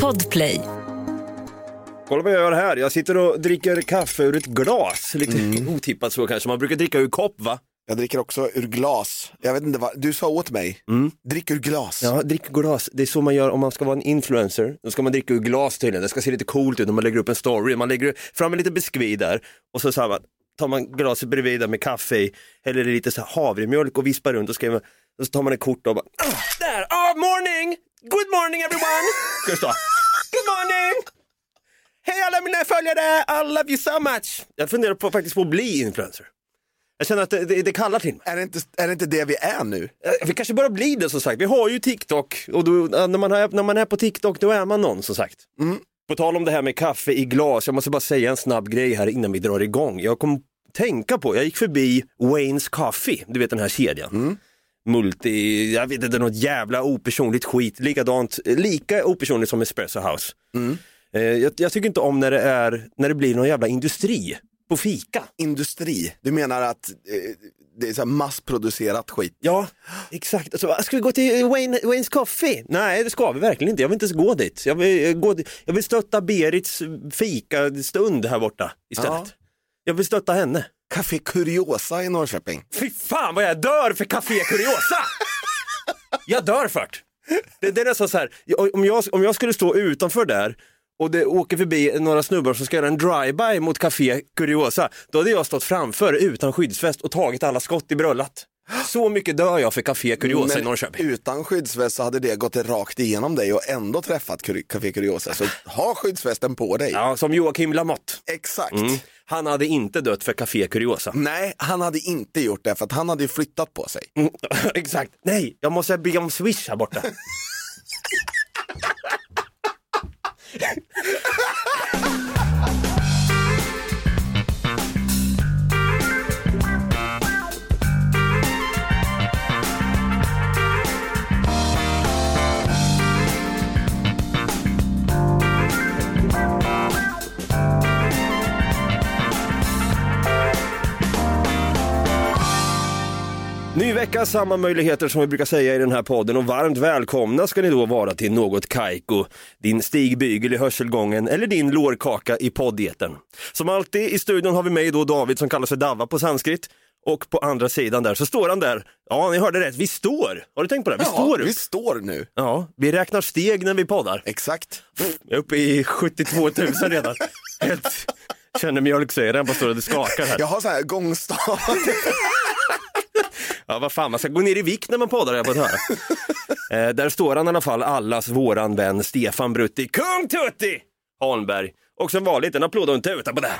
Podplay. Kolla vad jag gör här. Jag sitter och dricker kaffe ur ett glas. Lite Mm. otippat så kanske. Man brukar dricka ur kopp va? Jag dricker också ur glas. Jag vet inte vad, du sa åt mig, drick ur glas. Ja, drick ur glas. Det är så man gör om man ska vara en influencer. Då ska man dricka ur glas tydligen. Det ska se lite coolt ut när man lägger upp en story. Man lägger fram en liten biskvi där och så, så här, tar man glaset bredvid där med kaffe i, häller i lite så här havremjölk och vispar runt och skriver och så tar man ett kort och bara, ah, där, ah, morning, good morning everyone. Ska det stå. Good morning. Hej alla mina följare, I love you so much. Jag funderar på, faktiskt på att bli influencer. Jag känner att det, det, det kallar till mig. Är, det inte, är det inte det vi är nu? Eh, Vi kanske bara blir det som sagt. Vi har ju TikTok och då, när, man är, när man är på TikTok då är man någon som sagt. På tal om det här med kaffe i glas, jag måste bara säga en snabb grej här innan vi drar igång. Jag kom tänka på, jag gick förbi Wayne's Coffee, du vet den här kedjan. Multi, jag vet inte, något jävla opersonligt skit, likadant, lika opersonligt som Espresso House. Eh, Jag, jag tycker inte om när det, är, när det blir någon jävla industri på fika. Industri, du menar att eh, det är så massproducerat skit? Ja, exakt. Alltså, ska vi gå till Wayne, Wayne's Coffee? Nej, det ska vi verkligen inte. Jag vill inte ens gå dit. Jag vill, eh, gå. Jag vill stötta Berits fika-stund här borta istället. Ja. Jag vill stötta henne. Café Curiosa i Norrköping. Fy fan vad jag dör för Café Curiosa! jag dör för det. Det, är nästan så här, om jag, om jag skulle stå utanför där och det åker förbi några snubbar som ska göra en drive-by mot Café Curiosa, då hade jag stått framför utan skyddsväst och tagit alla skott i bröllat. Så mycket dör jag för Café Curiosa i Norrköping. utan skyddsväst så hade det gått rakt igenom dig och ändå träffat Café Curiosa. Så ha skyddsvästen på dig. Ja, som Joakim Lamotte. Exakt. Mm. Han hade inte dött för Café Curiosa. Nej, han hade inte gjort det för att han hade ju flyttat på sig. Mm, Exakt. Nej, jag måste be om Swish här borta. Ny vecka, samma möjligheter som vi brukar säga i den här podden och varmt välkomna ska ni då vara till Något Kaiko, din stigbygel i hörselgången eller din lårkaka i poddeten. Som alltid i studion har vi mig då David som kallar sig Dava på sanskrit och på andra sidan där så står han där. Ja, ni hörde rätt, vi står. Har du tänkt på det? Vi står upp. vi står nu. Ja, vi räknar steg när vi poddar. Exakt. Jag är uppe i 72 000 redan. Helt, känner mjölksyran på står och det skakar här. Jag har så här gångstav. Ja, vad fan, man ska gå ner i vikt när man poddar jag fått höra. eh, där står han i alla fall, allas våran vän Stefan Brutti, Kung Tutti Holmberg. Och som vanligt en applåd och en tuta på det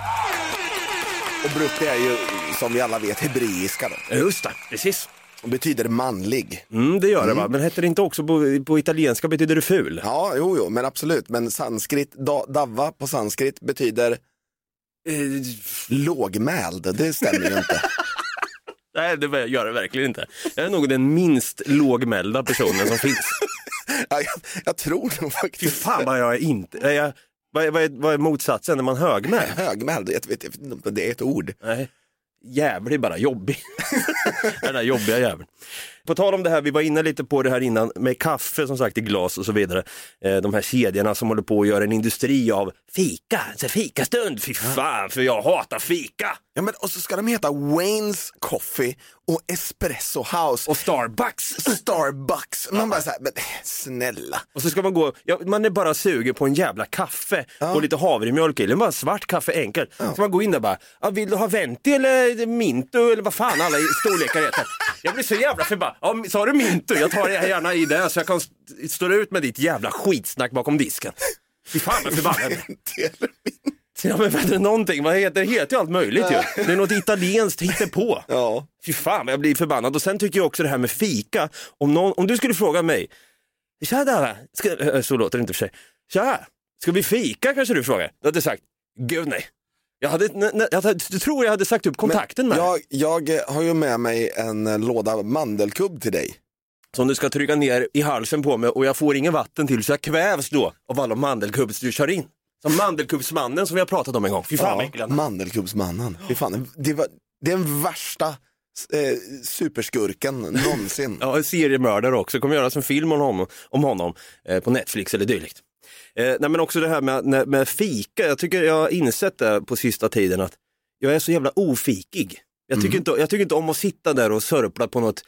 och Brutti är ju som vi alla vet hebreiska då. Just det, precis. Och betyder manlig. Mm, det gör det va, men heter det inte också på, på italienska betyder det ful? Ja, jo, jo, men absolut. Men sanskrit, da, davva på sanskrit betyder Eh, lågmäld. Det stämmer ju inte. nej, det gör det verkligen inte. Jag är nog den minst lågmälda personen som finns. Ja, jag, jag tror nog Fy faktiskt fan vad jag är inte, är jag, vad, är, vad, är, vad är motsatsen när man är högmäld? högmäld. Det är ett ord. Nej, jävlig bara, jobbig. Den där jobbiga jäveln. På tal om det här, vi var inne lite på det här innan med kaffe som sagt i glas och så vidare. Eh, de här kedjorna som håller på att göra en industri av fika, så fikastund. Fy fan, för jag hatar fika! Ja, men, och så ska de heta Wayne's Coffee och Espresso House Och Starbucks. Starbucks. Man bara såhär, men snälla. Och så ska man gå, ja, man är bara sugen på en jävla kaffe och lite havremjölk i, eller bara svart kaffe enkelt. Så man går in där bara, ja, vill du ha venti eller minto eller vad fan alla storlekar heter. Jag blir så jävla förbannad. Ja, sa du minto? Jag tar det gärna i det så jag kan st- stå ut med ditt jävla skitsnack bakom disken. Fy fan vad förbannad min- Ja men vänta, någonting, vad heter det? heter ju allt möjligt ju. Det är något italienskt hittepå. Ja. Fy fan jag blir förbannad. Och sen tycker jag också det här med fika. Om, någon, om du skulle fråga mig, tja där, ska, äh, så låter det inte för sig. Tja, ska vi fika kanske du frågar? Då hade jag sagt, gud nej. Jag, hade, jag, jag tror jag hade sagt upp kontakten med. Jag, jag eh, har ju med mig en eh, låda mandelkubb till dig. Som du ska trycka ner i halsen på mig och jag får ingen vatten till så jag kvävs då av alla mandelkubbs du kör in. Som mandelkubbsmannen som vi har pratat om en gång. Fy fan vad han är. mandelkubbsmannen. Fy fan, det, var, det är den värsta eh, superskurken någonsin. Ja, seriemördare också, kommer göras en film om honom, om honom eh, på Netflix eller dylikt. Eh, nej men också det här med, med, med fika, jag tycker jag har insett det på sista tiden att jag är så jävla ofikig. Jag tycker, inte, jag tycker inte om att sitta där och sörpla på något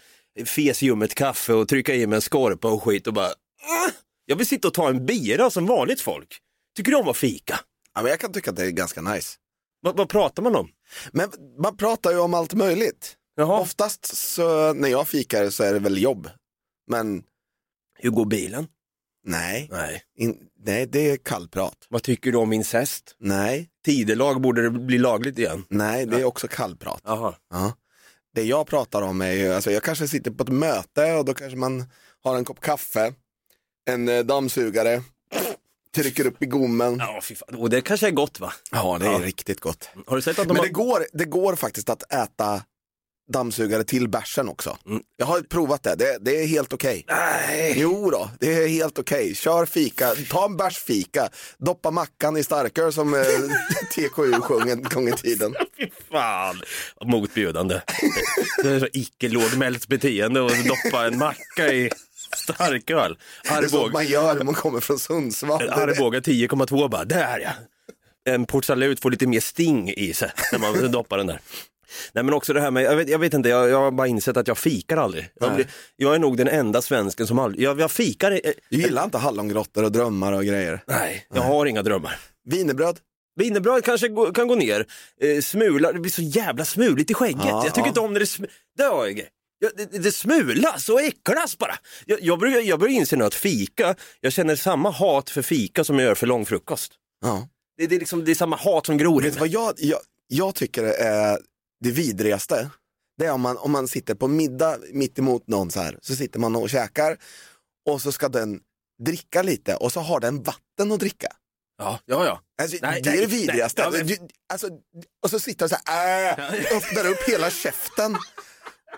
fesljummet kaffe och trycka i mig en skorpa och skit och bara "Åh!" Jag vill sitta och ta en bira som vanligt folk. Tycker du om att fika? Ja, men jag kan tycka att det är ganska nice. Vad, vad pratar man om? Men man pratar ju om allt möjligt. Jaha, Oftast så när jag fikar så är det väl jobb. Men hur går bilen? nej, Nej. in, nej det är kallprat. Vad tycker du om incest? Nej, Tidelag borde det bli lagligt igen. nej det är också kallprat. Jaha. Ja. Det jag pratar om är ju, alltså jag kanske sitter på ett möte och då kanske man har en kopp kaffe, en eh, dammsugare, trycker upp i gommen. Ja, fy fan. Och det kanske är gott va? Ja, det är Ja. riktigt gott. Har du sett att de Men har... det går, det går faktiskt att äta dammsugare till bärsen också. Mm. Jag har provat det, det, det är helt okej. Nej. Jo då, det är helt okej. Kör fika, ta en bärsfika, doppa mackan i starköl som eh, TKU sjöng en gång i tiden. Fy fan, motbjudande. Det är så icke lågmält beteende att doppa en macka i starköl. Det är Arboga, man gör när man kommer från Sundsvall. Arboga 10,2 bara, där ja. En port salut får lite mer sting i sig när man doppar den där. Nej men också det här med, jag vet, jag vet inte, jag, jag har bara insett att jag fikar aldrig. Jag, blir, jag är nog den enda svensken som aldrig, jag, jag fikar, eh, Du gillar inte hallongrottor och drömmar och grejer. nej, jag har inga drömmar. Wienerbröd? Wienerbröd kanske gå, kan gå ner, eh, smula, det blir så jävla smuligt i skägget. Ja, jag tycker ja. inte om när det, sm- det, har jag. Ja, det, det smulas och äcklas bara. Jag, jag, börjar, jag börjar inse nu att fika, jag känner samma hat för fika som jag gör för långfrukost. Ja. Det, det, är, liksom, det är samma hat som gror i Vet du mig. vad jag, jag, jag tycker är det vidrigaste? Det är om man, om man sitter på middag mitt emot någon så här, så sitter man och käkar och så ska den dricka lite och så har den vatten att dricka. Ja, ja, ja. Alltså, Nej, det är nej, det vidrigaste. nej, men- Du- alltså, och så sitter den så här, äh, öppnar upp hela käften.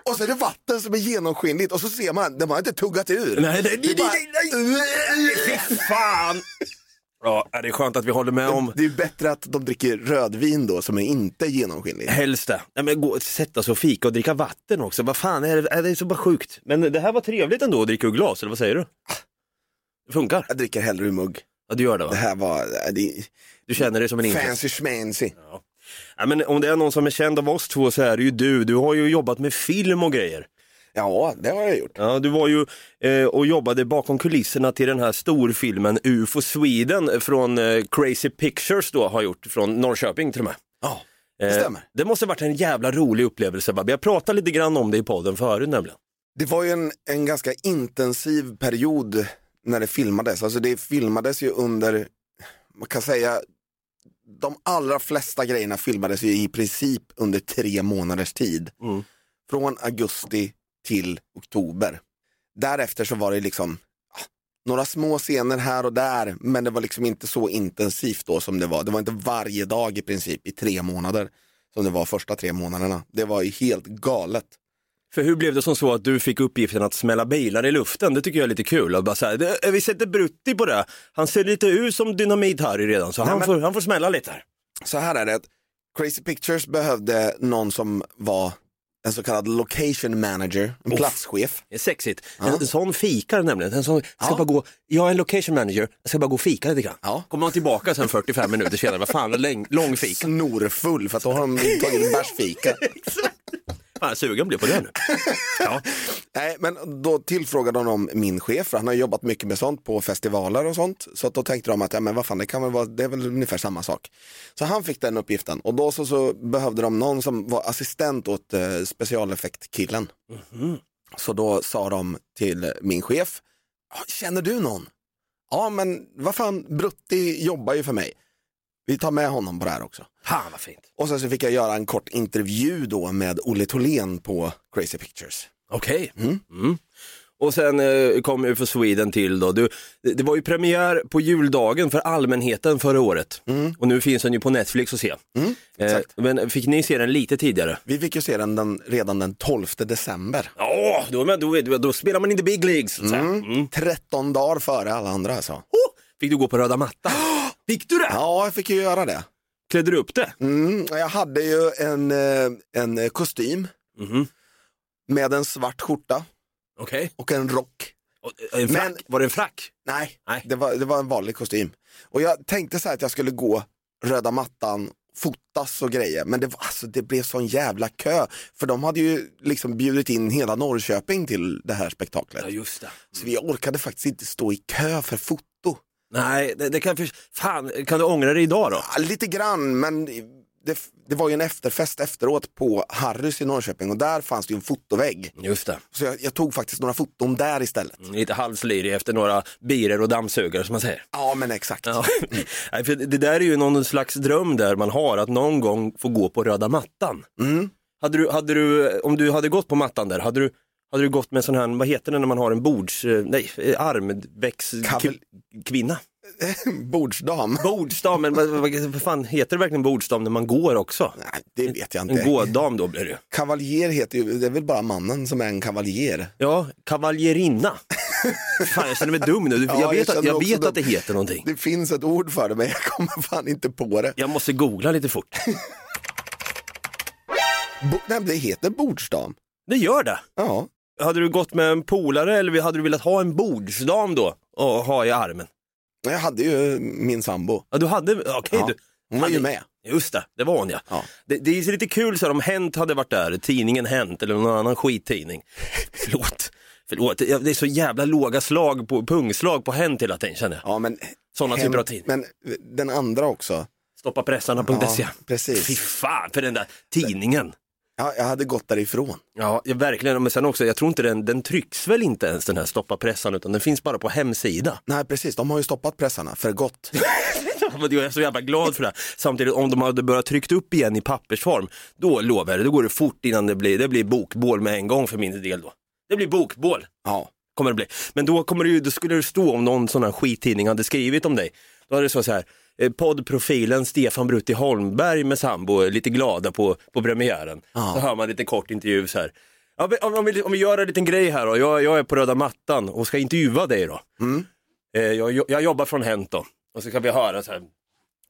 Och så är det vatten som är genomskinligt och så ser man, den har inte tuggat ur. Nej, nej, Det är bara- Fy fan! Ja, det är skönt att vi håller med om Det är bättre att de dricker rödvin då som är inte genomskinligt. Helst det. Nej, men gå sätta sig och fika och dricka vatten också. Vad fan, är det, är det så bara sjukt? Men det här var trevligt ändå att dricka ur glas, eller vad säger du? Det funkar? Jag dricker hellre ur mugg. Ja, du gör det va? Det här var det är Du känner dig som en inkräkt. fancy schmancy. Ja, men om det är någon som är känd av oss två så är det ju du. Du har ju jobbat med film och grejer. Ja, det har jag gjort. Ja, du var ju eh, och jobbade bakom kulisserna till den här storfilmen UFO Sweden från eh, Crazy Pictures då har gjort från Norrköping till och med. Ja, Eh, det stämmer. det måste varit en jävla rolig upplevelse. Babbe. Jag pratade lite grann om det i podden förut nämligen. Det var ju en, en ganska intensiv period när det filmades. Alltså det filmades ju under, man kan säga, de allra flesta grejerna filmades ju i princip under tre månaders tid. Mm. Från augusti till oktober. Därefter så var det liksom ah, några små scener här och där, men det var liksom inte så intensivt då som det var. Det var inte varje dag i princip i tre månader som det var första tre månaderna. Det var ju helt galet. För hur blev det som så att du fick uppgiften att smälla bilar i luften? Det tycker jag är lite kul. Att bara så här, det, vi sätter Brutti på det. Han ser lite ut som Dynamit-Harry redan, så Nej, han, men- får, han får smälla lite här. Så här är det, Crazy Pictures behövde någon som var en så kallad location manager, en platschef. Det är sexigt. Ja. En, sån fikar nämligen. En sån, ska Ja. bara gå, jag är en location manager, jag ska bara gå och fika lite grann. Ja. Kommer man tillbaka sen 45 minuter senare, vad fan, lång, lång fika. Snorfull för att då har de tagit en bärsfika. Fan, sugen blir på det nu. Ja. Nej, men då tillfrågade de min chef, för han har jobbat mycket med sånt på festivaler och sånt. Så att då tänkte de att, ja men vad fan, det kan väl vara, det är väl ungefär samma sak. Så han fick den uppgiften och då så, så behövde de någon som var assistent åt eh, specialeffektkillen. Så då sa de till min chef, "Ja, känner du någon? Ja men vad fan, Brutti jobbar ju för mig. Vi tar med honom på det här också. Fan vad fint. Och sen så fick jag göra en kort intervju då med Olle Tholén på Crazy Pictures. Okej. Mm. Mm. Och sen eh, kom UFO Sweden till då. Du, det, var ju premiär på juldagen för allmänheten förra året. Och nu finns den ju på Netflix att se. Mm, Eh, men fick ni se den lite tidigare? Vi fick ju se den, den redan den 12 december. Ja, då, då, då, då spelar man in the big leagues. Mm. 13 dagar före alla andra alltså. Oh, fick du gå på röda mattan? Fick du det? Ja, jag fick ju göra det. Klädde du upp det? Mm, jag hade ju en, eh, en eh, kostym. Mhm. med en svart skjorta Okej. och en rock. Och, En frack. Men- Var det en frack? Nej, Nej. Det, var, det var en vanlig kostym. Och jag tänkte så här att jag skulle gå röda mattan, fotas och grejer. Men det, var, alltså, det blev sån jävla kö. För de hade ju liksom bjudit in hela Norrköping till det här spektaklet. Ja, just det. Så vi orkade faktiskt inte stå i kö för foto. Nej, det, det kan för... Fan, kan du ångra dig idag då? Ja, lite grann, men det, det var ju en efterfest efteråt på Harrys i Norrköping och där fanns det ju en fotovägg. Just det. Så jag, jag tog faktiskt några foton där istället. Lite halvslirig efter några birer och dammsugare som man säger. Ja, men exakt. Ja. Nej, för det där är ju någon slags dröm där man har, att någon gång få gå på röda mattan. Mm. Hade du, hade du, om du hade gått på mattan där, hade du, hade du gått med sån här, vad heter det när man har en bords, eh, nej, eh, armväxtkvinna? Bordsdam. Bordsdam, men vad, vad, fan heter det verkligen bordsdam när man går också? Nej, det vet jag En inte. gådam då blir det ju. Kavaljer heter ju, det är väl bara mannen som är en kavaljer. Ja, kavaljerinna. fan, jag känner mig dum nu. Ja, jag jag vet, att, känner jag vet att det heter någonting. Det finns ett ord för det men jag kommer fan inte på det. Jag måste googla lite fort. Bo, nej, det heter bordsdam. Det gör det. Ja. Hade du gått med en polare eller hade du velat ha en bordsdam då och ha i armen? Jag hade ju min sambo. Ja, du hade, okej Ja, du. Hon var ju med. Just det, det var hon ja. Ja. Det, det är lite kul så här, om Hänt hade varit där, tidningen Hänt eller någon annan skittidning. Förlåt, förlåt. Det är så jävla låga slag på, pungslag på Hänt hela tiden känner jag. Ja, men, Sådana hem- typer av tid. Men den andra också. Stoppapressarna.se. Ja, precis. Fy fan för den där tidningen. Ja, jag hade gått därifrån. Ja, ja, verkligen. Men sen också, jag tror inte den, den trycks väl inte ens den här Stoppa pressarna utan den finns bara på hemsida. Nej, precis. De har ju stoppat pressarna för gott. Jag är så jävla glad för det. Samtidigt om de hade börjat tryckt upp igen i pappersform, då lovar jag det, då går det fort innan det blir, det blir bokbål med en gång för min del då. Det blir bokbål, Ja. kommer det bli. Men då, kommer det ju, då skulle det stå om någon sån här skittidning hade skrivit om dig. Då hade det stått så här, poddprofilen Stefan Brutti Holmberg med sambo lite glada på, på premiären. Ja. Så hör man lite kort intervju så här. Ja, om, om, vi, om vi gör en liten grej här då, jag, jag är på röda mattan och ska intervjua dig då. Mm. Eh, jag, jag jobbar från Hänt då. Och så kan vi höra så här.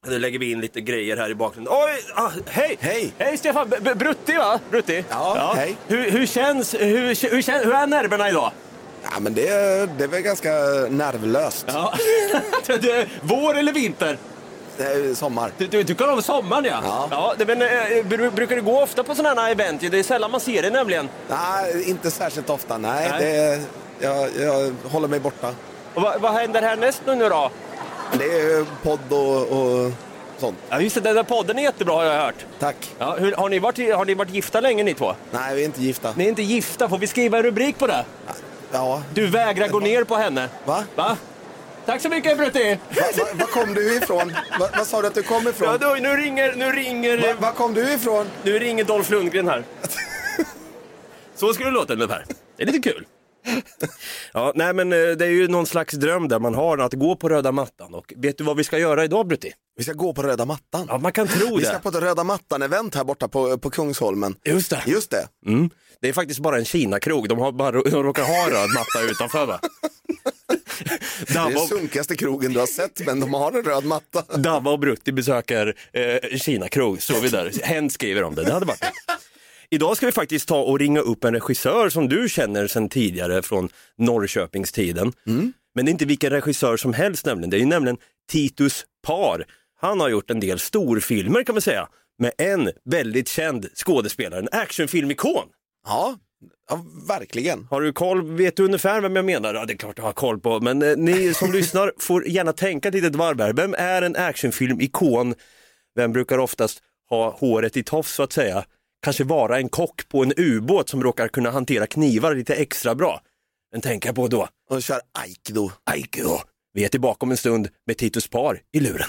Nu lägger vi in lite grejer här i bakgrunden. Oj, ah, hej! Hej! Hej Stefan, B- Brutti va? Brutti? Ja, hej. Hur, hur känns, hur, hur, kän- hur är nerverna idag? Ja, men det, det är väl ganska nervlöst. Ja. Vår eller vinter? Det är sommar. Du, du tycker om sommaren ja? Ja. det, men, eh, bru- brukar du gå ofta på sådana här event? Det är sällan man ser det nämligen. Nej, inte särskilt ofta. Nej, Nej. Det jag, jag håller mig borta. Och vad, vad händer härnäst nu, nu då? Det är podd och, och sånt. Ja just det, den där podden är jättebra har jag hört. Tack. Ja, hur, har, ni varit, har ni varit gifta länge ni två? Nej, vi är inte gifta. Ni är inte gifta, får vi skriva en rubrik på det? Ja. Du vägrar gå ner på henne. Va? Va? Tack så mycket Brutti! Va, va, var kom du ifrån? Va, vad sa du att du kom ifrån? Ja, då, nu ringer, nu ringer, Va, var kom du ifrån? nu ringer Dolph Lundgren här. Så skulle det låta ungefär. Det är lite kul. Ja, nej men eh, det är ju någon slags dröm där man har att gå på röda mattan och vet du vad vi ska göra idag Brutti? Vi ska gå på röda mattan. Ja, man kan tro Vi ska det. på ett röda mattan-event här borta på, på Kungsholmen. Just det. Just det. Mm. Det är faktiskt bara en Kina-krog, de, har bara, de råkar ha röd matta utanför va? Det är den sunkigaste krogen du har sett, men de har en röd matta. Dabba och Brutti besöker eh, Kina-krog, står vi där. Hen skriver om det, det hade varit det. Idag ska vi faktiskt ta och ringa upp en regissör som du känner sedan tidigare från Norrköpingstiden. Men det är inte vilken regissör som helst nämligen, det är ju nämligen Titus Par. Han har gjort en del storfilmer kan man säga, med en väldigt känd skådespelare, en actionfilmikon. Ja, ja verkligen. Har du koll, vet du ungefär vem jag menar? Ja, det är klart jag har koll på, men eh, ni som lyssnar får gärna tänka ett litet varv här. Vem är en actionfilm-ikon? Vem brukar oftast ha håret i tofs så att säga? Kanske vara en kock på en ubåt som råkar kunna hantera knivar lite extra bra. Men tänka på då, Och kör aikido. Aikido. Vi är tillbaka om en stund med Titus Par i luren.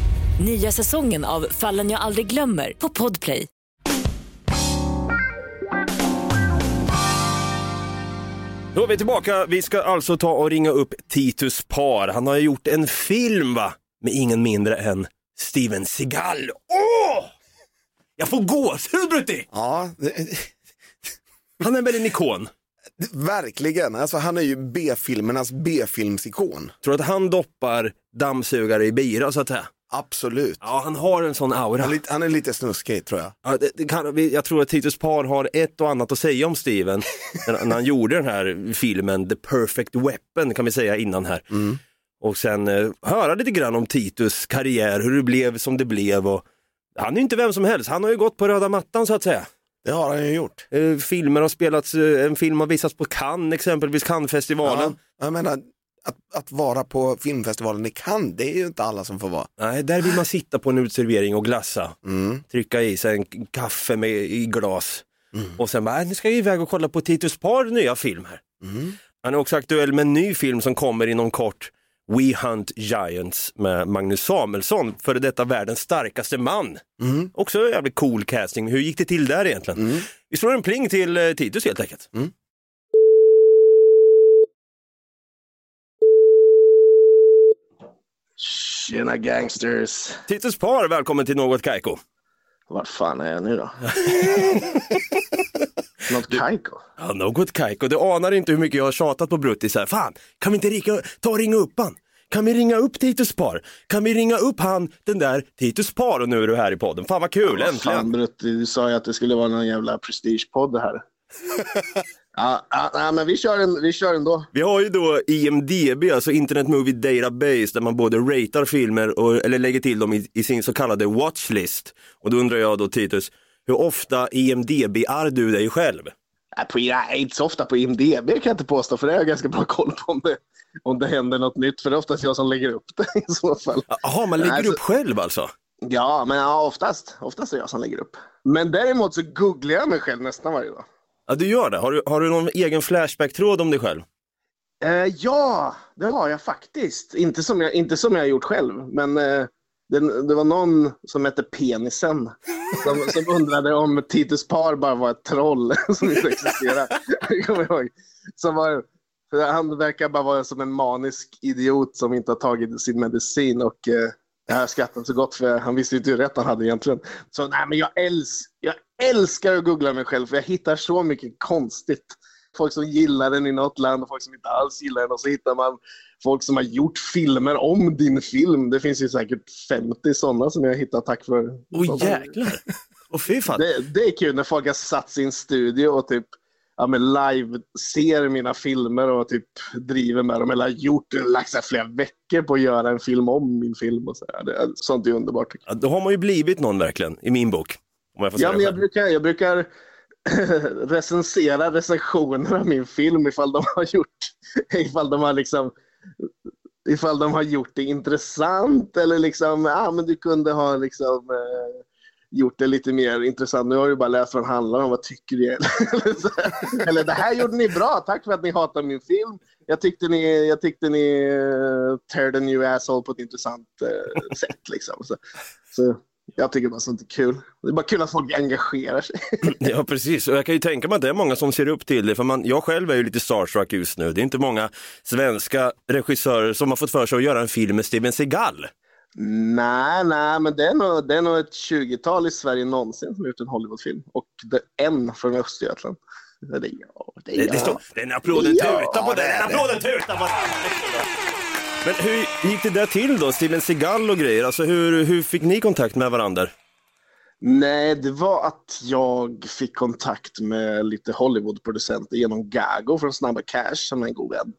Nya säsongen av Fallen jag aldrig glömmer på Podplay. Då är vi tillbaka. Vi ska alltså ta och ringa upp Titus Par. Han har ju gjort en film va? med ingen mindre än Steven Seagal. Åh! Jag får gåshud Brutti! Ja, Han är väl en ikon? verkligen. Alltså, han är ju B-filmernas B-filmsikon. Tror du att han doppar dammsugare i bira så att säga? Absolut. Ja, han har en sån aura. Han är, lite, han är lite snuskig tror jag. Ja, det, det kan, jag tror att Titus Par har ett och annat att säga om Steven när, när han gjorde den här filmen The Perfect Weapon kan vi säga innan här. Och sen eh, höra lite grann om Titus karriär, hur det blev som det blev. Och, han är ju inte vem som helst, han har ju gått på röda mattan så att säga. Det har han ju gjort. Eh, filmer har spelats, eh, en film har visats på Cannes exempelvis, Cannesfestivalen. Ja, jag menar, att, att vara på filmfestivalen i Cannes, det är ju inte alla som får vara. Nej, där vill man sitta på en utservering och glassa. Trycka i sig en kaffe med, i glas. Och sen bara, "Äh, nu ska jag iväg och kolla på Titus Par nya film här. Han är också aktuell med en ny film som kommer inom kort. We Hunt Giants med Magnus Samuelsson, före detta världens starkaste man. Också jävligt cool casting. Hur gick det till där egentligen? Vi slår en pling till eh, Titus helt enkelt. Tjena gangsters. Titus Par, välkommen till Något Kaiko. Vart fan är jag nu då? Något kajko? Ja, något kajko. Du anar inte hur mycket jag har tjatat på Bruttis här. Fan, kan vi inte ringa, ta och ringa upp han? Kan vi ringa upp Titus Par? Kan vi ringa upp han, den där Titus Par och nu är du här i podden. Fan vad kul, Fan äntligen. Brutti, du sa ju att det skulle vara någon jävla prestigepodd det här. ja, ja, men vi kör, en, vi kör ändå. Vi har ju då IMDB, alltså Internet Movie Database, där man både ratear filmer och, eller lägger till dem i, i sin så kallade watchlist. Och då undrar jag då Titus, hur ofta IMDB-ar du dig själv? Nej, på, nej, inte så ofta på IMDB kan jag inte påstå, för det har jag ganska bra koll på om det, om det händer något nytt. För det är oftast jag som lägger upp det i så fall. Jaha, man lägger Nej, så- upp själv alltså? Ja, men ja, oftast. Oftast är jag som lägger upp. Men däremot så googlar jag mig själv nästan varje dag. Ja, du gör det. Har du, har du någon egen Flashback-tråd om dig själv? Eh, ja, det har jag faktiskt. Inte som jag, inte som jag har gjort själv, men eh, det, det var någon som hette Penisen som, som undrade om Titus Par bara var ett troll som inte existerar. Jag kommer ihåg. Som var, för han verkar bara vara som en manisk idiot som inte har tagit sin medicin och eh, jag har skrattat så gott för han visste inte hur rätt han hade egentligen. Så nej, men jag, äls jag älskar att googla mig själv för jag hittar så mycket konstigt. Folk som gillar den i något land och folk som inte alls gillar den och så hittar man folk som har gjort filmer om din film. Det finns ju säkert 50 sådana som jag hittat tack för. Åh jäklar! Och fy fan. Det, det är kul när folk har satt sin studio och typ ja, men live ser mina filmer och typ driver med dem eller har gjort, lagt flera veckor på att göra en film om min film. Och så. Det, sånt är underbart. Ja, då har man ju blivit någon verkligen, i min bok. Om jag får säga Ja, men jag brukar, jag brukar recensera recensioner av min film ifall de har gjort, ifall de har liksom ifall de har gjort det intressant eller liksom, ja men du kunde ha liksom eh, gjort det lite mer intressant. Nu har du bara läst vad den handlar om, vad tycker du? eller, det här gjorde ni bra, tack för att ni hatar min film. Jag tyckte ni, jag tyckte ni uh, tear the new asshole på ett intressant uh, sätt liksom. Så, så jag tycker bara sånt är kul. Det är bara kul att folk engagerar sig. Ja precis, och jag kan ju tänka mig att det är många som ser upp till det, för man, jag själv är ju lite starstruck just nu. Det är inte många svenska regissörer som har fått för sig att göra en film med Steven Seagal nej, nej, men det är, nog, det är nog ett 20-tal i Sverige någonsin som har gjort en Hollywoodfilm. Och det, en från Östergötland. Det är jag. Det är Det, jag. det står, den applåden Ja, tutar på det den, den det. applåden tutar på Men hur gick det där till då, Steven Seagal och grejer? Alltså hur, hur fick ni kontakt med varandra? Nej, det var att jag fick kontakt med lite Hollywoodproducenter genom Gago från Snabba Cash som är en god vän.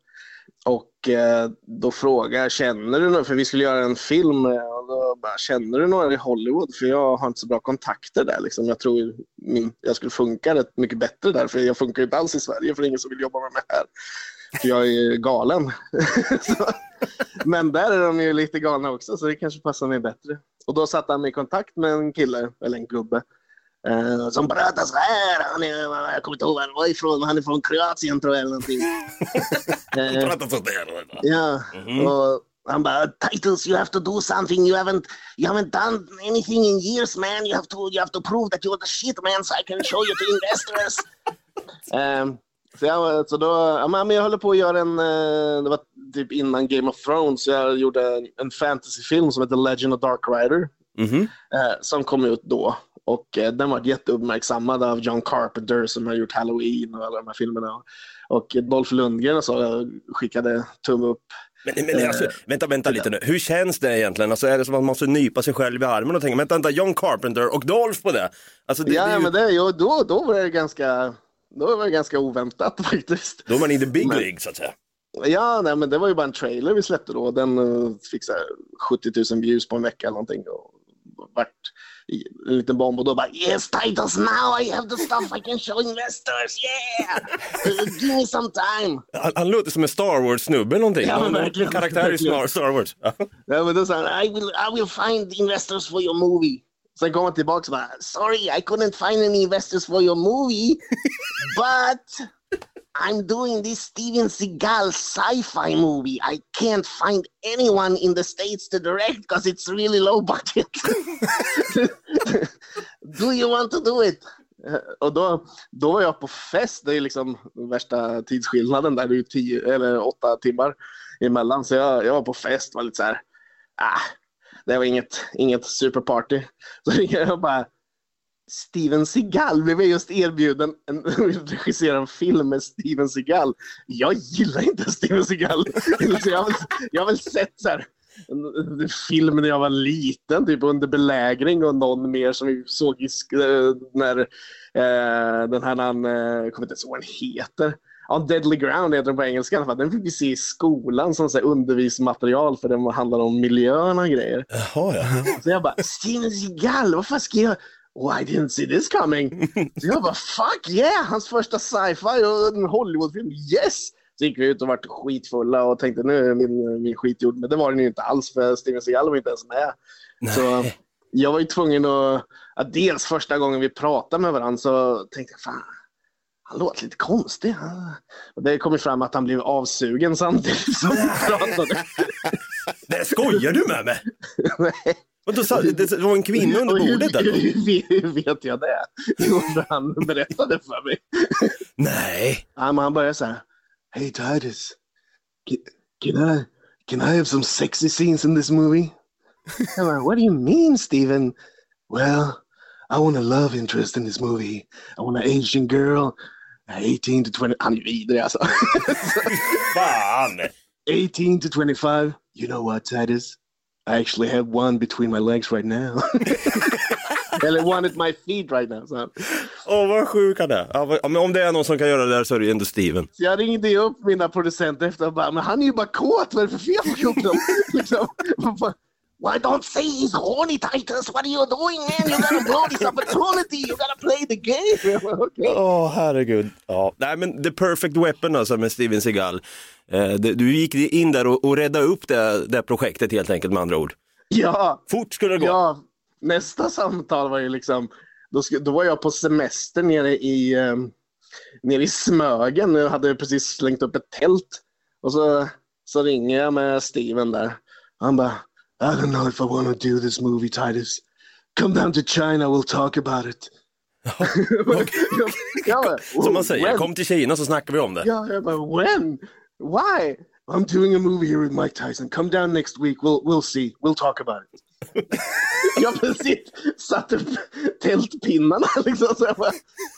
Och eh, då frågade jag, känner du några, för vi skulle göra en film, eh, och då bara, känner du några i Hollywood? För jag har inte så bra kontakter där liksom. Jag tror min, jag skulle funka rätt mycket bättre där, för jag funkar ju inte alls i Sverige, för det är ingen som vill jobba med mig här. För jag är galen. så, men där är de ju lite galna också, så det kanske passar mig bättre. Och då satte han mig i kontakt med en kille, eller en gubbe, eh, som pratar så här. Han är, jag kommer inte ihåg var han var ifrån, men han är från Kroatien tror jag eller någonting. eh, ja, och han bara, Titus, you have to do something. You haven't, you haven't done anything in years, man. You have to, you have to prove that you're the shit, man, so I can show you to investors. Ehm, Så jag, så då, ja, men jag håller på att göra en, eh, det var typ innan Game of Thrones, så jag gjorde en, en fantasyfilm som heter Legend of Dark Rider. Mhm. Eh, som kom ut då. Och eh, den var jätteuppmärksammad av John Carpenter som har gjort Halloween och alla de här filmerna. Och Dolph Lundgren och så skickade tumme upp. Men, men alltså, vänta, vänta lite nu. Hur känns det egentligen? Alltså, är det som att man måste nypa sig själv i armen och tänka, vänta, vänta, John Carpenter och Dolph på det? Alltså, det, ja, det ju, men det, jo, då, då var det ganska, då var det ganska oväntat faktiskt. Då är man in the big Men- league så att säga. Ja, nej, men det var ju bara en trailer vi släppte då. Den fick så här 70 000 views på en vecka eller någonting. Och vart i en liten bomb och då bara yes Titans now I have the stuff I can show investors yeah! Uh, give me some time! Han, han låter som en Star Wars-snubbe någonting. Ja, men verkligen, karaktär i. Star, Wars. Ja, men då sa han I will, I will find investors for your movie. Sen kom han tillbaka och bara sorry I couldn't find any investors for your movie but I'm doing this Steven Seagal sci-fi movie. I can't find anyone in the States to direct because it's really low budget. do you want to do it? Och då, då var jag på fest, det är liksom värsta tidsskillnaden där, det är ju tio eller åtta timmar emellan. Så jag, jag var på fest, var lite så här, ah, det var inget, inget superparty. Så ringer jag och bara, Steven Seagal blev jag just erbjuden en, att regissera en film med Steven Seagal. Jag gillar inte Steven Seagal. Så jag, har väl, jag har väl sett så här, en, film när jag var liten, typ under belägring och någon mer som vi såg i, eh, när eh, den här, han, eh, kommer inte ens ihåg vad den heter. Ja, Deadly Ground heter den på engelska i alla fall. Den fick vi se i skolan som så här, undervisningsmaterial för den handlar om miljön och grejer. Jaha, ja. Så jag bara, Steven Seagal, vad fan ska jag... Oh, I didn't see this coming. Så jag bara, fuck yeah, hans första sci-fi och en Hollywoodfilm, yes! Så gick vi ut och vart skitfulla och tänkte nu är min, min skit gjord. Men det var den ju inte alls för Steven Seagal var inte ens med. Så jag var ju tvungen att, att dels första gången vi pratade med varandra så tänkte jag, fan, han låter lite konstig. Och det kom ju fram att han blev avsugen samtidigt som vi pratade. Nej, skojar du med mig? Nej. Och då sa, det var en kvinna under hur- bordet där då? Hur, hur vet jag det? Jo, han berättade för mig. Nej. Ja, men han började så här. Hey Titus, can, can, I, can I have some sexy scenes in this movie? I'm like, what do you mean Steven? Well, I want a love interest in this movie. I want an Asian girl, 18 to 20. Han är vidrig alltså. Fan. 18 to 25. You know what, Titus? I actually have one between my legs right now. Eller one at my feet right now. Så, Åh, vad sjuk han är. Ja, men om det är någon som kan göra det där så är det ändå Steven. så jag ringde ju upp mina producenter efter och bara, men han är ju bara kåt, vad är det för fel på kroppen? liksom, Why don't say he's horny Titus? What are you doing man? You gotta blow this opportunity. You gotta play the game. Jag bara, "Okej." Åh, herregud. Ja. Nej, men the perfect weapon alltså med Steven Seagal. Eh, du gick in där och, och räddade upp det, det projektet helt enkelt med andra ord. Ja, Fort skulle det gå. Ja, nästa samtal var ju liksom, då, då var jag på semester nere i, um, nere i Smögen. Jag hade precis slängt upp ett tält. Och så, så ringer jag med Steven där. Han bara, I don't know if I want to do this movie Titus. Come down to China, we'll talk about it. jag bara, Som man säger, "When?" kom till Kina så snackar vi om det. Ja, jag bara, when? Why? I'm doing a movie here with Mike Tyson. Come down next week. We'll, we'll see. We'll talk about it. jag har precis satt upp tältpinnarna liksom. Så jag bara,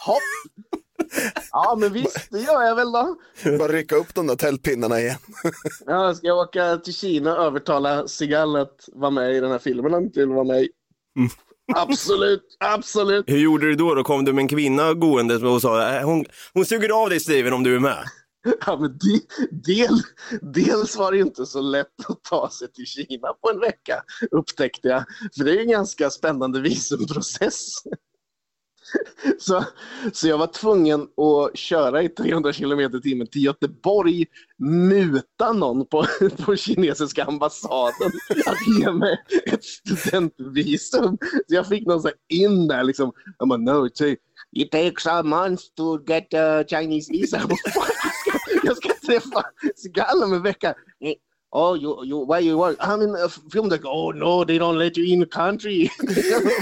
hopp. Ja, men visst, det gör jag väl då. Bara rycka upp de där tältpinnarna igen. Ja, ska jag åka till Kina och övertala Seagal att vara med i den här filmen han inte vill vara med i? Absolut, absolut. Hur gjorde du då? Då kom du med en kvinna gående och sa, "Eh, hon, hon suger av dig Steven om du är med. Ja, men de, del, dels var det inte så lätt att ta sig till Kina på en vecka, upptäckte jag. För det är ju en ganska spännande visumprocess. Så, så jag var tvungen att köra i 300 km i timmen till Göteborg, muta någon på, på kinesiska ambassaden att ge mig ett studentvisum. Så jag fick någon så här in där liksom. Jag bara, no, it takes a month to get a Chinese visa. Jag bara, "Fan, jag ska- Jag ska träffa Seagal om en vecka. oh, you, you, why you work? I'm in a film. Like, oh no, they don't let you in the country.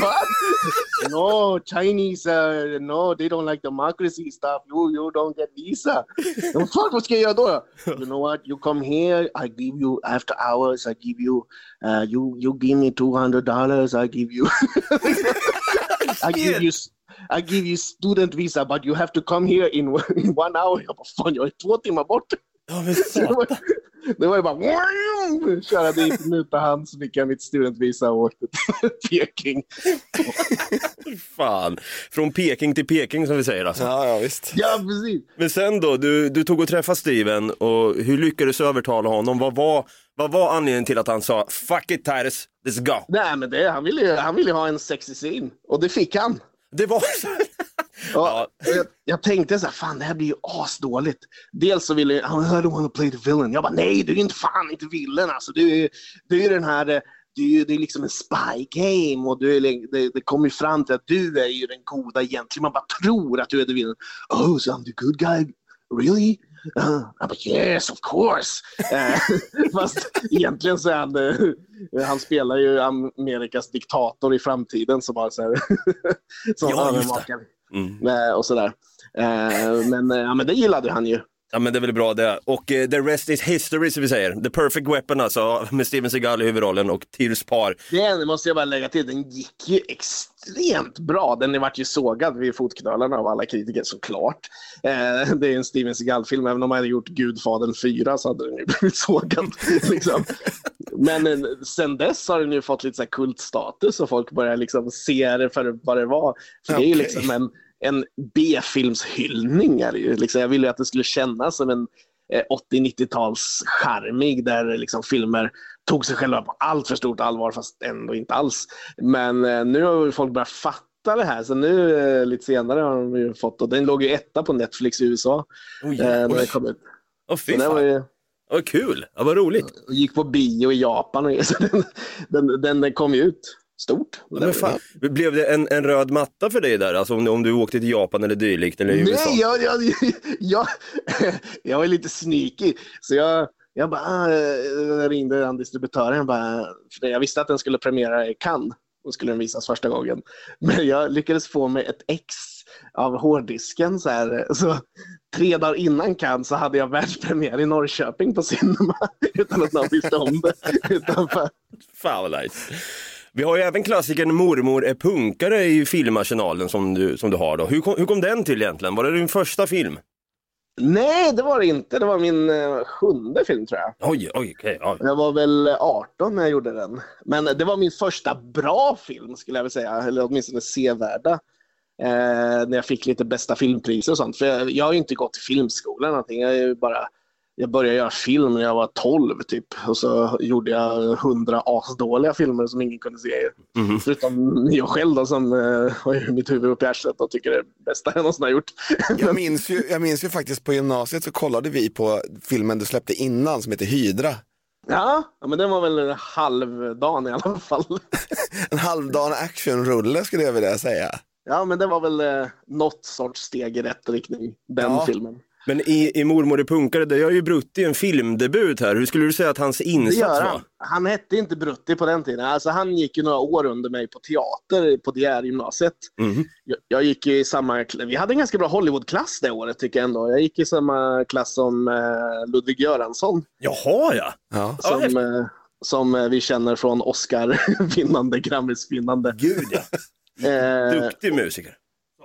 what? no, Chinese, uh, no, they don't like democracy stuff. You, you don't get visa. And fuck, vad ska jag då? You know what? You come here, I give you after hours. I give you, uh, you, you give me two hundred dollars. I give you, I give you. I give you student visa but you have to come here in, in one hour. Jag bara, fan jag är två timmar bort. Ja, men det, var, satan. det var ju bara köra dit, muta han, så fick jag mitt studentvisa och åkte till Peking. Fan. Från Peking till Peking som vi säger alltså. Ja, ja visst. Ja, precis. Men sen då, du, du tog och träffade Steven och hur lyckades du övertala honom? Vad var, vad var anledningen till att han sa fuck it Titus, let's go? Nej, men det, han, ville, ju- han ville ha en sexy scene och det fick han. Det var så. Ja, jag, jag tänkte så här, fan det här blir ju asdåligt. Dels så ville han, I don't want to play the villain. Jag bara, nej du är inte fan inte villain alltså. Du är, du är den här, eh, du är, det är liksom en spy game och du är, det, det kommer ju fram till att du är ju den goda egentligen. Man bara tror att du är the villain. Oh, so I'm the good guy? Really? Jag bara, yes of course. Eh, Fast egentligen så är han, eh, han spelar ju Amerikas diktator i framtiden som har så här, som Ja, just det. övervakar Mm. Eh, och sådär. Men, ja, men det gillade han ju. Ja men det är väl bra det. Och eh, the rest is history som vi säger. The perfect weapon alltså med Steven Seagal i huvudrollen och Tirs par. Den måste jag bara lägga till, den gick ju extremt bra. Den vart ju sågad vid fotknölarna av alla kritiker såklart. Eh, det är en Steven Seagal-film, även om man hade gjort Gudfadern 4 så hade den ju blivit sågad. liksom. Men eh, sen dess har den ju fått lite så kultstatus och folk börjar liksom se det för vad det var. För det är ju liksom en, en B-filmshyllning. Liksom, jag ville ju att det skulle kännas som en eh, 80-90-tals charmig där liksom filmer tog sig själva på allt för stort allvar fast ändå inte alls. Men eh, nu har folk börjat fatta det här så nu eh, lite senare har de ju fått och den låg ju etta på Netflix i USA Oj, eh, när den kom ut. Åh fy den var fan. ju, Vad kul, ja, vad roligt. och gick på bio i Japan och den, den, den, den kom ju ut stort. Men fan, blev det en, en röd matta för dig där? Alltså om, om du åkte till Japan eller dylikt eller i USA? Nej, jag, jag, jag, jag var lite sneaky. Så jag, jag bara ah, jag ringde den distributören. Jag, bara, för jag visste att den skulle premiera i Cannes. Och skulle den visas första gången. Men jag lyckades få mig ett ex av hårddisken. Så, här. så tre dagar innan Cannes så hade jag världspremiär i Norrköping på Cinema. Utan att någon visste om det. Utan för, Fan vad nice. Vi har ju även klassikern Mormor är punkare i filmarsenalen som du, som du har då. Hur kom, hur kom den till egentligen? Var det din första film? nej, det var det inte. Det var min eh, sjunde film tror jag. Oj, oj, okej. ja. Jag var väl 18 när jag gjorde den. Men det var min första bra film skulle jag vilja säga, eller åtminstone sevärda. Eh, när jag fick lite bästa filmpriser och sånt. För jag, jag har ju inte gått till filmskolan eller någonting. Jag, är ju bara, jag började göra film när jag var 12 typ. Och så gjorde jag 100 asdåliga filmer som ingen kunde se. Mhm. Förutom jag själv då, som eh, har mitt huvud upp i arslet och tycker det är det bästa jag någonsin har gjort. Jag minns, ju, jag minns ju faktiskt på gymnasiet så kollade vi på filmen du släppte innan som heter Hydra. Ja, ja, men den var väl en halvdan i alla fall. En halvdan actionrulle skulle jag vilja säga. Ja, men det var väl eh, något sorts steg i rätt riktning, den Ja. filmen. Men i, i Mormor är punkare, där gör ju Brutti en filmdebut här. Hur skulle du säga att hans insats gör var? han. Han hette inte Brutti på den tiden. Alltså, han gick ju några år under mig på teater på DR-gymnasiet. Mhm. Jag, jag gick ju i samma... Vi hade en ganska bra Hollywoodklass det året tycker jag ändå. Jag gick i samma klass som eh, Ludvig Göransson. Jaha ja. Ja. Ja, Som, eh, som eh, vi känner från Oscar-vinnande, Grammis-vinnande. Gud ja. Eh, Duktig musiker.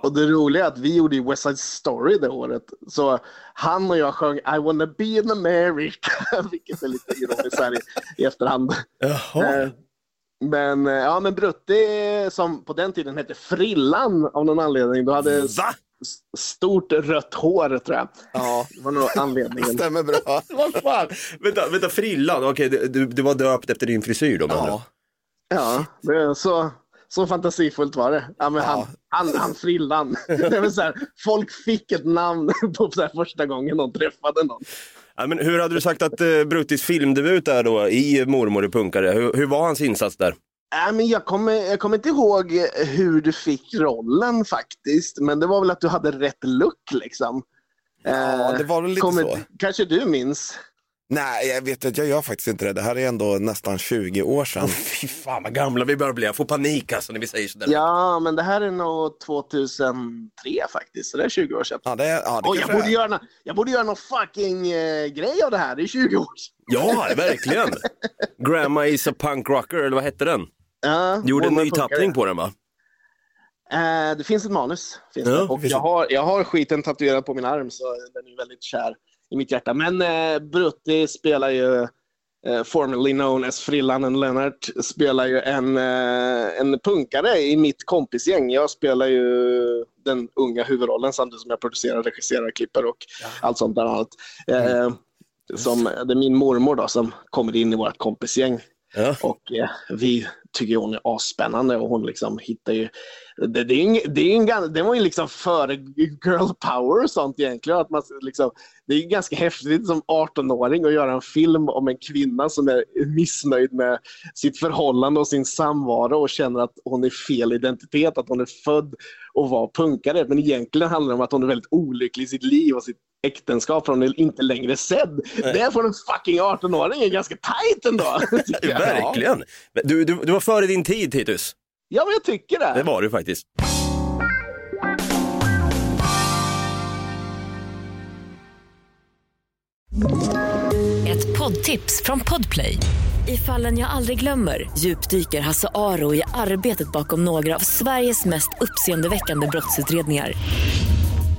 Och det roliga är att vi gjorde ju West Side Story det året. Så han och jag sjöng I wanna be in America, vilket är lite ironiskt här i, i efterhand. Jaha. Eh, Men, eh, ja, men Brutti, som på den tiden hette Frillan av någon anledning, du hade Va? stort rött hår tror jag. Ja, Det var nog anledningen. stämmer bra. Vad fan? Vänta, vänta frillan. Okej, du, du, du var döpt efter din frisyr då. Ja. Ja, det, så, så fantasifullt var det. Ja, men han, Ja. han, han Frillan. Det var så här, folk fick ett namn på så första gången de träffade någon. Ja, men hur hade du sagt att eh, Bruttis filmdebut är då i Mormor är punkare? Hur, hur var hans insats där? Äh, men jag, kommer, jag kommer inte ihåg hur du fick rollen faktiskt, men det var väl att du hade rätt look liksom. Ja, det var väl lite kommer, så. Kanske du minns? Nej, jag vet att jag gör faktiskt inte det. Det här är ändå nästan 20 år sedan. Fy fan vad gamla vi börjar bli, jag får panik alltså när vi säger sådär. Ja, men det här är nog 2003 faktiskt, så det är 20 år sedan. Ja, det, ja, det Och jag borde, är. göra, nå- jag borde göra någon fucking eh, grej av det här, det är 20 år sedan. Ja, verkligen. Grandma is a punk rocker, eller vad hette den? Ja, Du gjorde en ny tappning på den va? Eh, det finns ett manus. Finns Ja, det. Och finns jag, har, jag har skiten tatuerad på min arm så den är väldigt kär i mitt hjärta. Men eh, Brutti spelar ju, eh, formerly known as Frillanen Lennart, spelar ju en, eh, en punkare i mitt kompisgäng. Jag spelar ju den unga huvudrollen samtidigt som jag producerar, regisserar, klipper och allt sånt där annat. Eh, som, det är min mormor då som kommer in i vårt kompisgäng. Ja. Och eh, vi tycker hon är asspännande och hon liksom hittar ju... Det, det, är en, det, är en, det var ju liksom före girl power och sånt egentligen. Att man liksom, det är ju ganska häftigt som 18-åring att göra en film om en kvinna som är missnöjd med sitt förhållande och sin samvaro och känner att hon är fel identitet, att hon är född och var punkare. Men egentligen handlar det om att hon är väldigt olycklig i sitt liv och sitt äktenskap för hon är inte längre sedd. Det får en fucking 18-åring är ganska tight ändå. Verkligen. Du, du, du var före din tid Titus. Ja, men jag tycker det. Det var du faktiskt. Ett poddtips från Podplay. I fallen jag aldrig glömmer djupdyker Hasse Aro i arbetet bakom några av Sveriges mest uppseendeväckande brottsutredningar.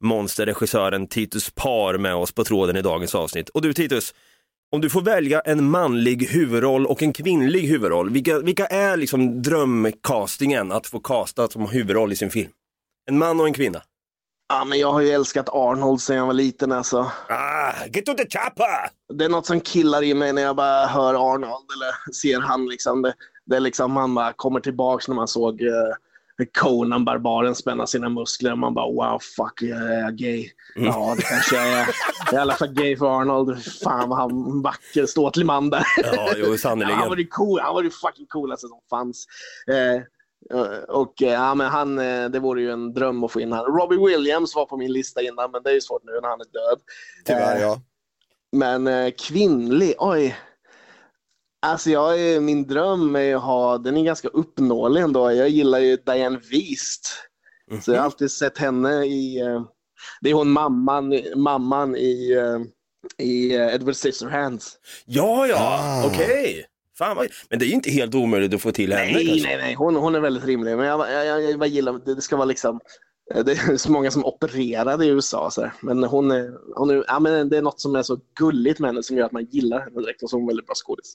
monsterregissören Titus Par med oss på tråden i dagens avsnitt. Och du Titus, om du får välja en manlig huvudroll och en kvinnlig huvudroll, vilka, vilka är liksom drömcastingen att få casta som huvudroll i sin film? En man och en kvinna? Ja, men jag har ju älskat Arnold sedan jag var liten. Alltså. Ah, get to the chopper! Det är något som killar i mig när jag bara hör Arnold eller ser han. Liksom. Det, det är liksom, man bara kommer tillbaks när man såg eh, Conan, barbaren, spänna sina muskler. Man bara wow, fuck, jag är gay. Ja, det kanske jag är. Jag är i alla fall gay för Arnold. Fan vad han var vacker, ståtlig man där. Ja, jo, Ja, han var sannerligen. det cool, han var det fucking coolaste som fanns. Eh, och eh, ja, men han, eh, det vore ju en dröm att få in han. Robbie Williams var på min lista innan, men det är ju svårt nu när han är död. Tyvärr Eh, ja. Men eh, kvinnlig, oj. Alltså jag är, min dröm är att ha, den är ganska uppnåelig ändå. Jag gillar ju Diane Wiest. Så jag har alltid sett henne i, eh, det är hon mamman, mamman i, eh, i eh, Edward Scissorhands. Ja, ja, Ah. okej. Fan vad... Men det är ju inte helt omöjligt att få till henne Nej, kanske. nej, nej. Hon, hon är väldigt rimlig. Men jag, jag, jag, jag gillar, det, det ska vara liksom, det är så många som opererade i USA. Så här. Men hon är, hon är, ja, men det är något som är så gulligt med henne som gör att man gillar henne direkt. Och så är hon väldigt bra skådis.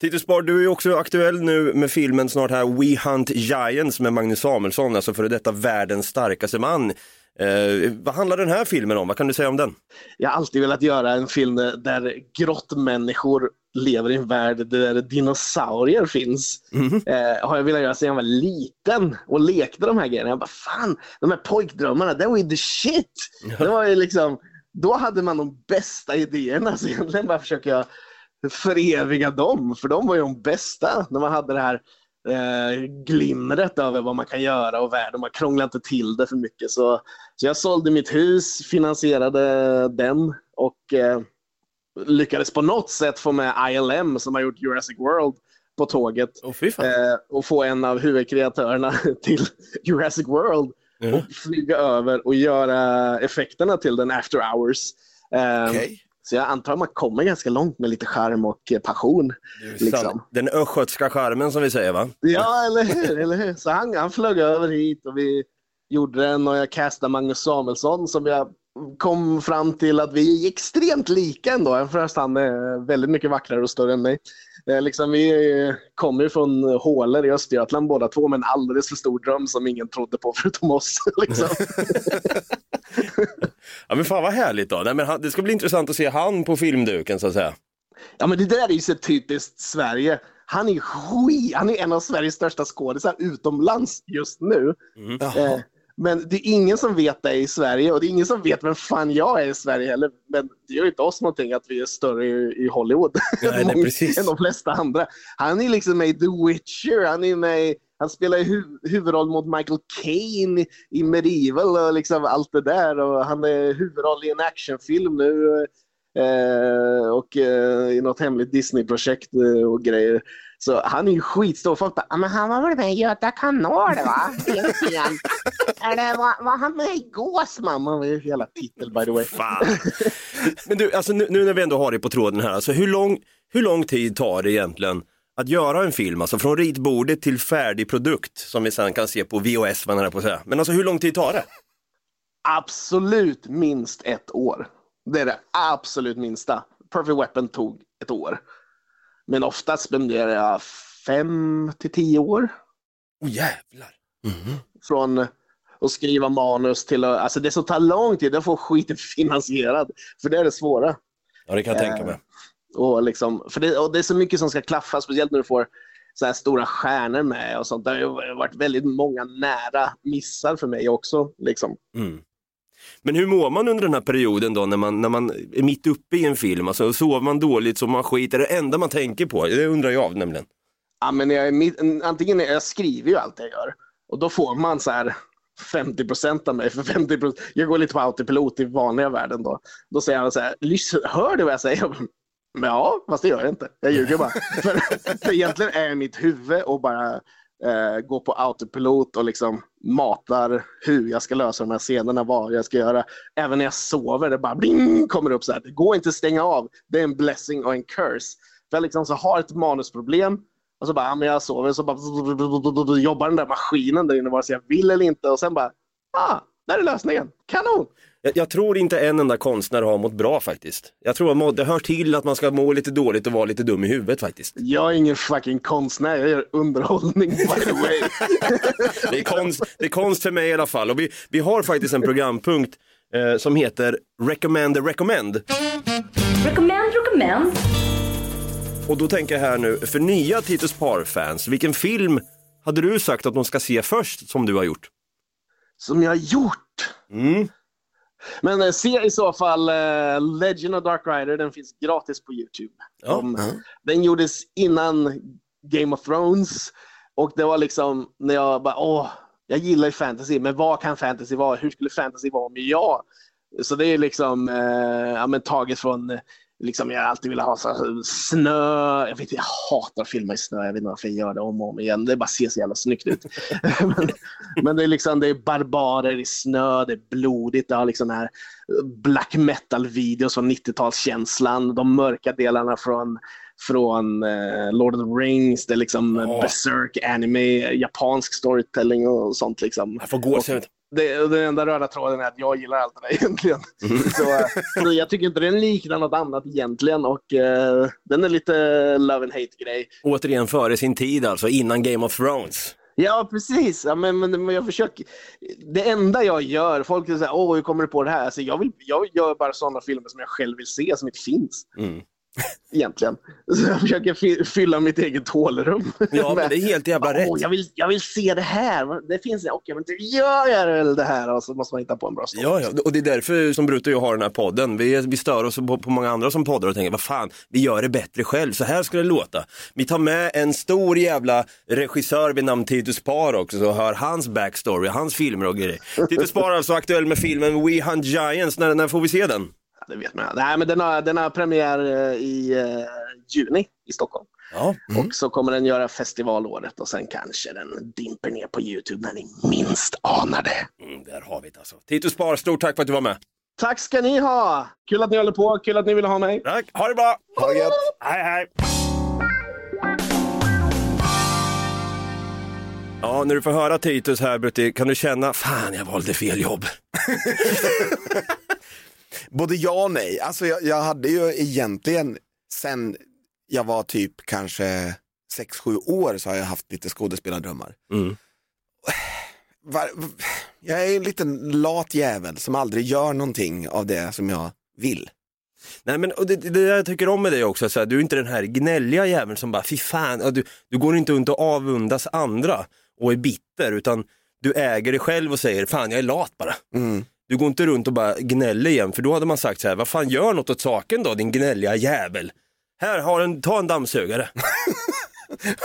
Titus Bar, du är också aktuell nu med filmen snart här We Hunt Giants med Magnus Samuelsson, alltså före detta världens starkaste man. Eh, vad handlar den här filmen om? Vad kan du säga om den? Jag har alltid velat göra en film där grottmänniskor lever i en värld där dinosaurier finns. Eh, har jag velat göra sedan jag var liten och lekte de här grejerna. Jag bara fan, de här pojkdrömmarna, det var ju the shit. Det var ju liksom, då hade man de bästa idéerna. Så egentligen bara försöker jag föreviga dem, för de var ju de bästa. När man hade det här eh, glimret över vad man kan göra och världen. Man krånglade inte till det för mycket. Så, så jag sålde mitt hus, finansierade den och eh, lyckades på något sätt få med ILM som har gjort Jurassic World på tåget fan. eh, och få en av huvudkreatörerna till Jurassic World Ja. och flyga över och göra effekterna till den after hours. Eh, Okej. Så jag antar att man kommer ganska långt med lite charm och eh, passion. liksom. Den östgötska charmen som vi säger va? Ja, eller hur? Eller hur? Så han, han flög över hit och vi gjorde den och jag castade Magnus Samuelsson som jag kom fram till att vi är extremt lika ändå, även fast han är väldigt mycket vackrare och större än mig. Eh, Liksom, vi kommer ju från Håler i Östergötland båda två med en alldeles för stor dröm som ingen trodde på förutom oss. Liksom. Ja men fan vad härligt då. Nej, men han, det ska bli intressant att se han på filmduken så att säga. Ja men det där är ju så typiskt Sverige. Han är skit, han är en av Sveriges största skådisar utomlands just nu. Eh, men det är ingen som vet det i Sverige och det är ingen som vet vem fan jag är i Sverige heller. Men det gör inte oss någonting att vi är större i, Hollywood Nej, nej, precis. än de flesta andra. Han är liksom med i The Witcher, han är med han spelar i hu huvudroll mot Michael Caine i- i Medieval och liksom allt det där. Och han är huvudroll i en actionfilm nu. Eh, och eh, i något hemligt Disney-projekt eh, och grejer. Så han är ju skitstor. Folk bara, "Ja, men han var väl med i Göta kanal va? Eller var, var han med i Gåsman? Det var ju jävla titel by the way. Fan. Men du, alltså nu, nu när vi ändå har dig på tråden här, alltså hur lång, hur lång tid tar det egentligen att göra en film, alltså från ritbordet till färdig produkt som vi sen kan se på VHS, vad på att säga. Men alltså hur lång tid tar det? Absolut minst ett år. Det är det absolut minsta. Perfect Weapon tog ett år. Men oftast spenderar jag fem till tio år. Åh jävlar. Från att skriva manus till att, alltså det som tar lång tid, det är att få skiten finansierad. För det är det svåra. Ja, det kan jag tänka mig. Och, liksom, för det, och det är så mycket som ska klaffa, speciellt när du får så här stora stjärnor med och sånt. Det har ju varit väldigt många nära missar för mig också. Liksom. Mm. Men hur mår man under den här perioden då när man, när man är mitt uppe i en film? Alltså sover man dåligt, så man skit, är det enda man tänker på? Det undrar jag nämligen. Ja, men jag är mitt, antingen är, jag skriver ju allt jag gör och då får man så här 50 procent av mig. För 50% jag går lite på autopilot i vanliga världen då. Då säger han så här, "Lys- hör du vad jag säger? Men ja, fast det gör jag inte. Jag ljuger bara. för, för egentligen är mitt huvud och bara eh, går på autopilot och liksom matar hur jag ska lösa de här scenerna, vad jag ska göra. Även när jag sover, det bara bling, kommer upp så här. Det går inte att stänga av. Det är en blessing och en curse. För jag liksom så har ett manusproblem och så bara, ja, men jag sover, så bara jobbar den där maskinen där inne vare sig jag vill eller inte och sen bara, ah, där är lösningen. Kanon! Jag, jag tror inte en enda konstnär har mått bra faktiskt. Jag tror att må- det hör till att man ska må lite dåligt och vara lite dum i huvudet faktiskt. Jag är ingen fucking konstnär, jag gör underhållning by the way. Det är konst, det är konst för mig i alla fall. Och vi, vi har faktiskt en programpunkt eh, som heter Recommend Recommend. Recommend, recommend. Och då tänker jag här nu, för nya Titus Par-fans, vilken film hade du sagt att de ska se först som du har gjort? Som jag har gjort. Mm. Men eh, se i så fall eh, Legend of Dark Rider, den finns gratis på Youtube. Ja. De, Den gjordes innan Game of Thrones och det var liksom när jag bara, åh, jag gillar ju fantasy, men vad kan fantasy vara? Hur skulle fantasy vara med jag? Så det är liksom eh, ja, men taget från Liksom jag alltid ville ha så här, snö, jag, vet, jag hatar att filma i snö, jag vet inte varför jag gör det om och om igen, det bara ser så jävla snyggt ut. men, men det är liksom, det är barbarer i snö, det är blodigt, det har liksom den här black metal-videos från 90-talskänslan, de mörka delarna från, från eh, Lord of the Rings, det är liksom Ja. berserk anime, japansk storytelling och sånt liksom. Jag får gåshud. Det, den enda röda tråden är att jag gillar allt det där egentligen. Så, eh, så jag tycker inte den liknar något annat egentligen och eh, den är lite love and hate grej. Återigen före sin tid alltså, innan Game of Thrones. Ja, precis. Ja, men, men, men jag försöker. Det enda jag gör, folk säger åh, hur kommer du på det här? Alltså, jag, vill, jag gör bara sådana filmer som jag själv vill se, som inte finns. Mm. Egentligen. Så jag försöker fy- fylla mitt eget hålrum. Ja, men det är helt jävla rätt. Jag, vill, jag vill se det här. Det finns det. Okej, men då gör jag väl det här. Och så måste man hitta på en bra story. Ja, ja, och det är därför som Bruto och jag har den här podden. Vi, vi stör oss på, på många andra som poddar och tänker, vad fan, vi gör det bättre själv, så här ska det låta. Vi tar med en stor jävla regissör vid namn Titus Par också, så hör hans backstory, hans filmer och grejer. Titus Par är alltså aktuell med filmen We Hunt Giants, när, när får vi se den? Det vet man. Nej, men den har, den har premiär eh, i eh, juni i Stockholm. Ja, Och så kommer den göra festivalåret och sen kanske den dimper ner på Youtube när ni minst anar det. mm, där har vi det alltså. Titus Par, stort tack för att du var med. Tack ska ni ha! Kul att ni håller på, kul att ni vill ha mig. Tack, ha det bra! Ha det gött. Hej, hej! Ja, när du får höra Titus här Brutti, kan du känna, fan jag valde fel jobb. Både ja och nej. Alltså jag, jag hade ju egentligen sen jag var typ kanske 6-7 år så har jag haft lite skådespelardrömmar. Mm. Jag är en liten lat jävel som aldrig gör någonting av det som jag vill. Nej men det, det jag tycker om med dig också, så här, du är inte den här gnälliga jäveln som bara, fy fan, du, du går inte runt och avundas andra och är bitter, utan du äger dig själv och säger, fan jag är lat bara. Du går inte runt och bara gnäller igen, för då hade man sagt så här, vad fan gör något åt saken då, din gnälliga jävel. Här, har en, ta en dammsugare.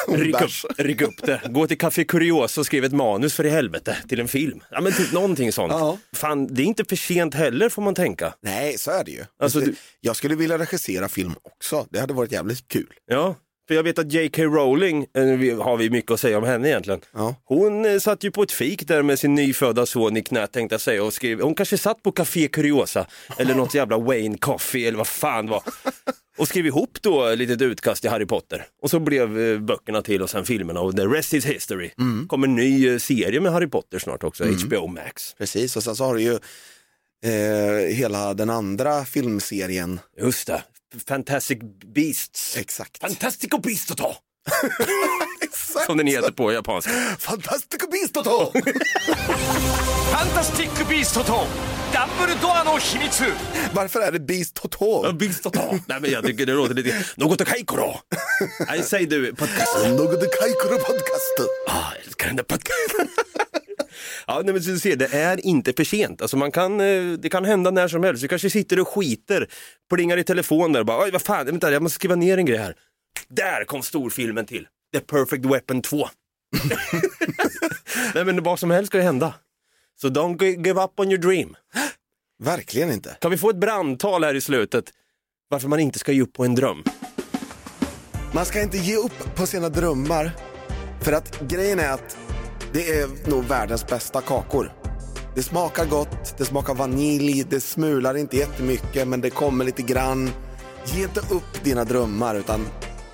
Ryck upp, ryck upp det. Gå till Café Curiosa och skriv ett manus för i helvete till en film. Ja men typ någonting sånt. Ja. Fan, det är inte för sent heller får man tänka. Nej, så är det ju. Alltså, Det- du- Jag skulle vilja regissera film också, det hade varit jävligt kul. Ja, för jag vet att J.K. Rowling, eh, har vi mycket att säga om henne egentligen. Ja. Hon eh, satt ju på ett fik där med sin nyfödda son i knät tänkte jag säga och skrev, hon kanske satt på Café Curiosa eller något jävla Wayne Coffee eller vad fan det var. Och skrev ihop då ett litet utkast till Harry Potter. Och så blev eh, böckerna till och sen filmerna och the rest is history. kommer en ny serie med Harry Potter snart också, HBO Max. Precis, och sen så har du ju eh, hela den andra filmserien. Just det, Fantastic Beasts. Exakt. Fantastico Beastoto! Exakt. Som den heter på japanska. Fantastico Beastoto! Fantastico Beastoto! Varför är det Beast Toto? Beast Total. Nej, men jag tycker det låter lite... Något Kaikoro! Nej, säg du podcast. Något Kaikoro podcast. Ah, jag älskar den där podcasten. Ja, nej, men så du ser, det är inte för sent. Alltså man kan, eh, det kan hända när som helst. Du kanske sitter och skiter, plingar i telefon där och bara, oj vad fan, vänta, jag måste skriva ner en grej här. Där kom storfilmen till. The Perfect Weapon 2. nej men vad som helst ska ju hända. Så don't gi- give up on your dream. Verkligen inte. Kan vi få ett brandtal här i slutet? Varför man inte ska ge upp på en dröm. Man ska inte ge upp på sina drömmar. För att grejen är att det är nog världens bästa kakor. Det smakar gott, det smakar vanilj, det smular inte jättemycket men det kommer lite grann. Ge inte upp dina drömmar utan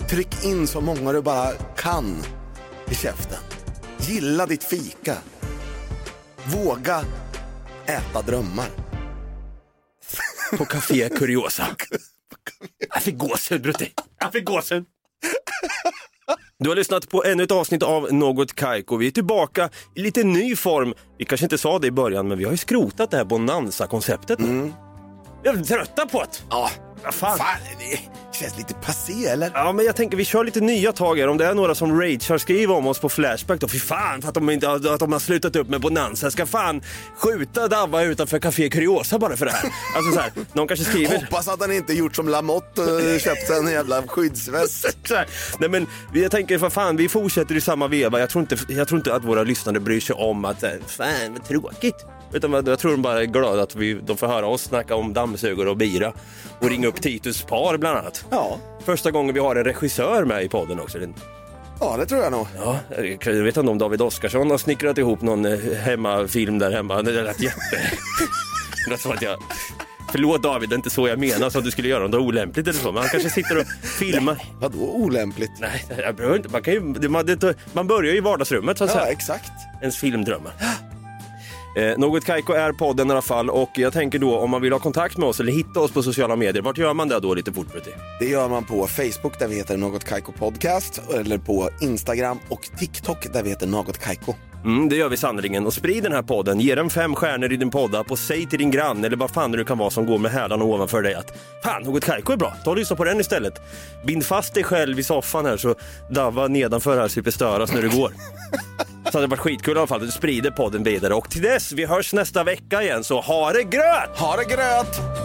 tryck in så många du bara kan i käften. Gilla ditt fika. Våga äta drömmar. På Café Curiosa. Jag fick gåshud Brutti. Jag fick gåshud. Du har lyssnat på ännu ett avsnitt av Något Kaiko. Vi är tillbaka i lite ny form. Vi kanske inte sa det i början, men vi har ju skrotat det här Bonanza-konceptet nu. Vi är trötta på det. Ja, Vad fan? fan, det känns lite passé eller? Ja, men jag tänker vi kör lite nya tag här. Om det är några som ragear, skriv om oss på Flashback då. Fy fan för att de, inte, har- att de har slutat upp med Bonanza. Jag ska fan skjuta Davva utanför Café Curiosa bara för det här. Alltså så här, någon kanske skriver... Hoppas att han inte gjort som Lamotte och köpt en jävla skyddsväst. Nej men jag tänker för fan, vi fortsätter i samma veva. Jag tror inte, jag tror inte att våra lyssnare bryr sig om att, eh, fan vad tråkigt. Utan jag tror de bara är glada att vi, de får höra oss snacka om dammsugare och bira. Och ringa upp Titus par bland annat. Ja. Första gången vi har en regissör med i podden också. ja, det tror jag nog. Ja, jag vet inte om David Oskarsson har snickrat ihop någon eh, hemmafilm där hemma. Det lät jätte... Det lät som att jag... Förlåt David, det är inte så jag menar, så att du skulle göra något olämpligt eller så. Men han kanske sitter och filmar. Vadå olämpligt? Nej, jag behöver inte. Man, kan ju, man, det, man börjar ju i vardagsrummet så att Ja, säga. exakt. Ens filmdrömmar. Eh, Något Kaiko är podden i alla fall och jag tänker då om man vill ha kontakt med oss eller hitta oss på sociala medier, vart gör man det då lite fort Brutti? Det gör man på Facebook där vi heter Något Kaiko Podcast eller på Instagram och TikTok där vi heter Något Kaiko. Mm, det gör vi sannerligen och sprid den här podden, ge den fem stjärnor i din poddapp och säg till din granne eller vad fan det nu kan vara som går med hälarna ovanför dig att fan, Något Kaiko är bra, ta och lyssna på den istället. Bind fast dig själv i soffan här så Davva nedanför här slipper störas när du går. Så hade det varit skitkul i alla fall, du sprider podden vidare och till dess, vi hörs nästa vecka igen så ha det gröt! Ha det gröt!